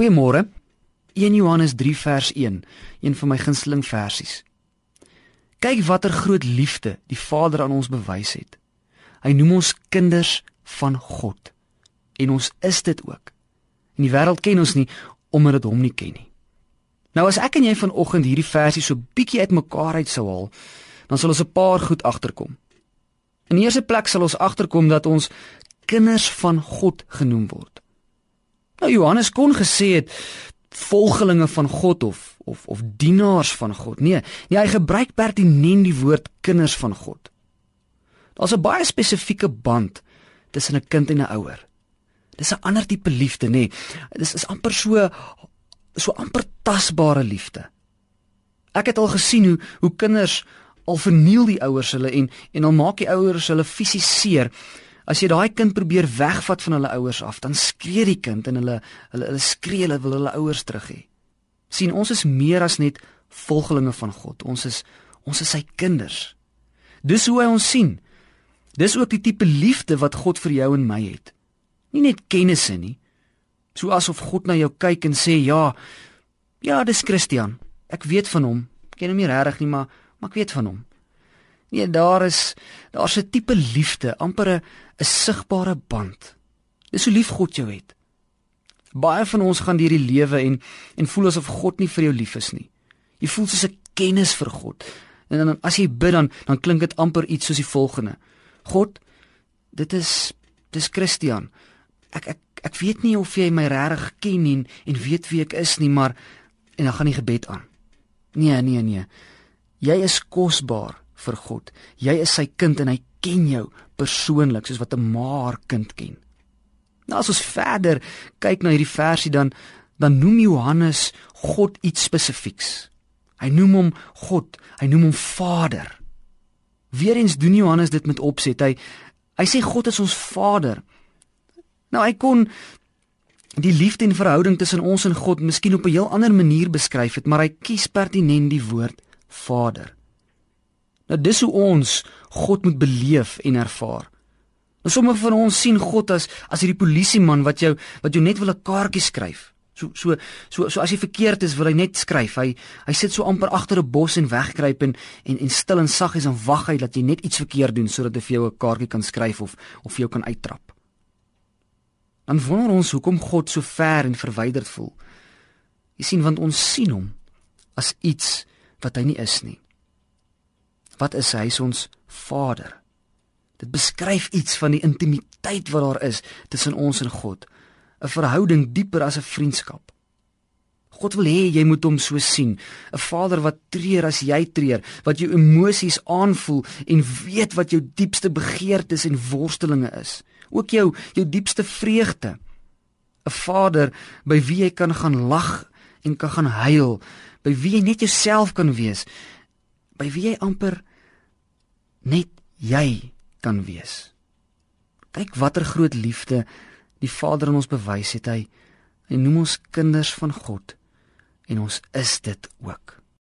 Goeiemôre. 1 Johannes 3 vers 1, een van my gunsteling versies. Kyk watter groot liefde die Vader aan ons bewys het. Hy noem ons kinders van God. En ons is dit ook. En die wêreld ken ons nie omdat dit hom nie ken nie. Nou as ek en jy vanoggend hierdie versie so bietjie uitmekaar uit sou haal, dan sal ons 'n paar goed agterkom. In die eerste plek sal ons agterkom dat ons kinders van God genoem word. Nou Johannes kon gesê het volgelinge van God of of of dienaars van God. Nee, nee hy gebruik pertinent die woord kinders van God. Daar's 'n baie spesifieke band tussen 'n kind en 'n ouer. Dis 'n ander tipe liefde, nê. Nee. Dis is amper so so amper tasbare liefde. Ek het al gesien hoe hoe kinders al verniel die ouers hulle en en al maak die ouers hulle fisies seer. As jy daai kind probeer wegvat van hulle ouers af, dan skree die kind en hulle hulle hulle skree hulle wil hulle ouers terug hê. sien ons is meer as net volgelinge van God. Ons is ons is sy kinders. Dis hoe hy ons sien. Dis ook die tipe liefde wat God vir jou en my het. Nie net kennisse nie. So asof God na jou kyk en sê, "Ja, ja, dis Christian. Ek weet van hom. Ken hom nie regtig nie, maar maar ek weet van hom." Nee, daar is daar's 'n tipe liefde, amper 'n 'n sigbare band. Dis hoe lief God jou het. Baie van ons gaan deur die lewe en en voel asof God nie vir jou lief is nie. Jy voel soos 'n kennis vir God. En dan as jy bid dan dan klink dit amper iets soos die volgende. God, dit is dis Christian. Ek ek ek weet nie of jy my regtig ken en en weet wie ek is nie, maar en dan gaan die gebed aan. Nee, nee, nee. Jy is kosbaar vir God. Jy is sy kind en hy ken jou persoonlik soos wat 'n ma haar kind ken. Nou as ons verder kyk na hierdie versie dan dan noem Johannes God iets spesifieks. Hy noem hom God, hy noem hom Vader. Weerens doen Johannes dit met opset. Hy hy sê God is ons Vader. Nou hy kon die liefde en verhouding tussen ons en God miskien op 'n heel ander manier beskryf het, maar hy kies pertinent die woord Vader. Nou dis hoe ons God moet beleef en ervaar. Nou sommige van ons sien God as as hierdie polisieman wat jou wat jou net wil 'n kaartjie skryf. So so so so as jy verkeerd is, wil hy net skryf. Hy hy sit so amper agter 'n bos en wegkruip en en en stil en saggies en wag hy dat jy net iets verkeerd doen sodat hy vir jou 'n kaartjie kan skryf of of jou kan uittrap. Dan wonder ons hoekom God so ver en verwyderd voel. Jy sien want ons sien hom as iets wat hy nie is nie. Wat is hy? Ons Vader. Dit beskryf iets van die intimiteit wat daar is tussen ons en God. 'n Verhouding dieper as 'n vriendskap. God wil hê jy moet hom so sien, 'n Vader wat treur as jy treur, wat jou emosies aanvoel en weet wat jou diepste begeertes en worstelinge is, ook jou jou diepste vreugde. 'n Vader by wie jy kan gaan lag en kan gaan huil, by wie jy net jouself kan wees, by wie jy amper net jy kan wees. Kyk watter groot liefde die Vader aan ons bewys het hy. Hy noem ons kinders van God en ons is dit ook.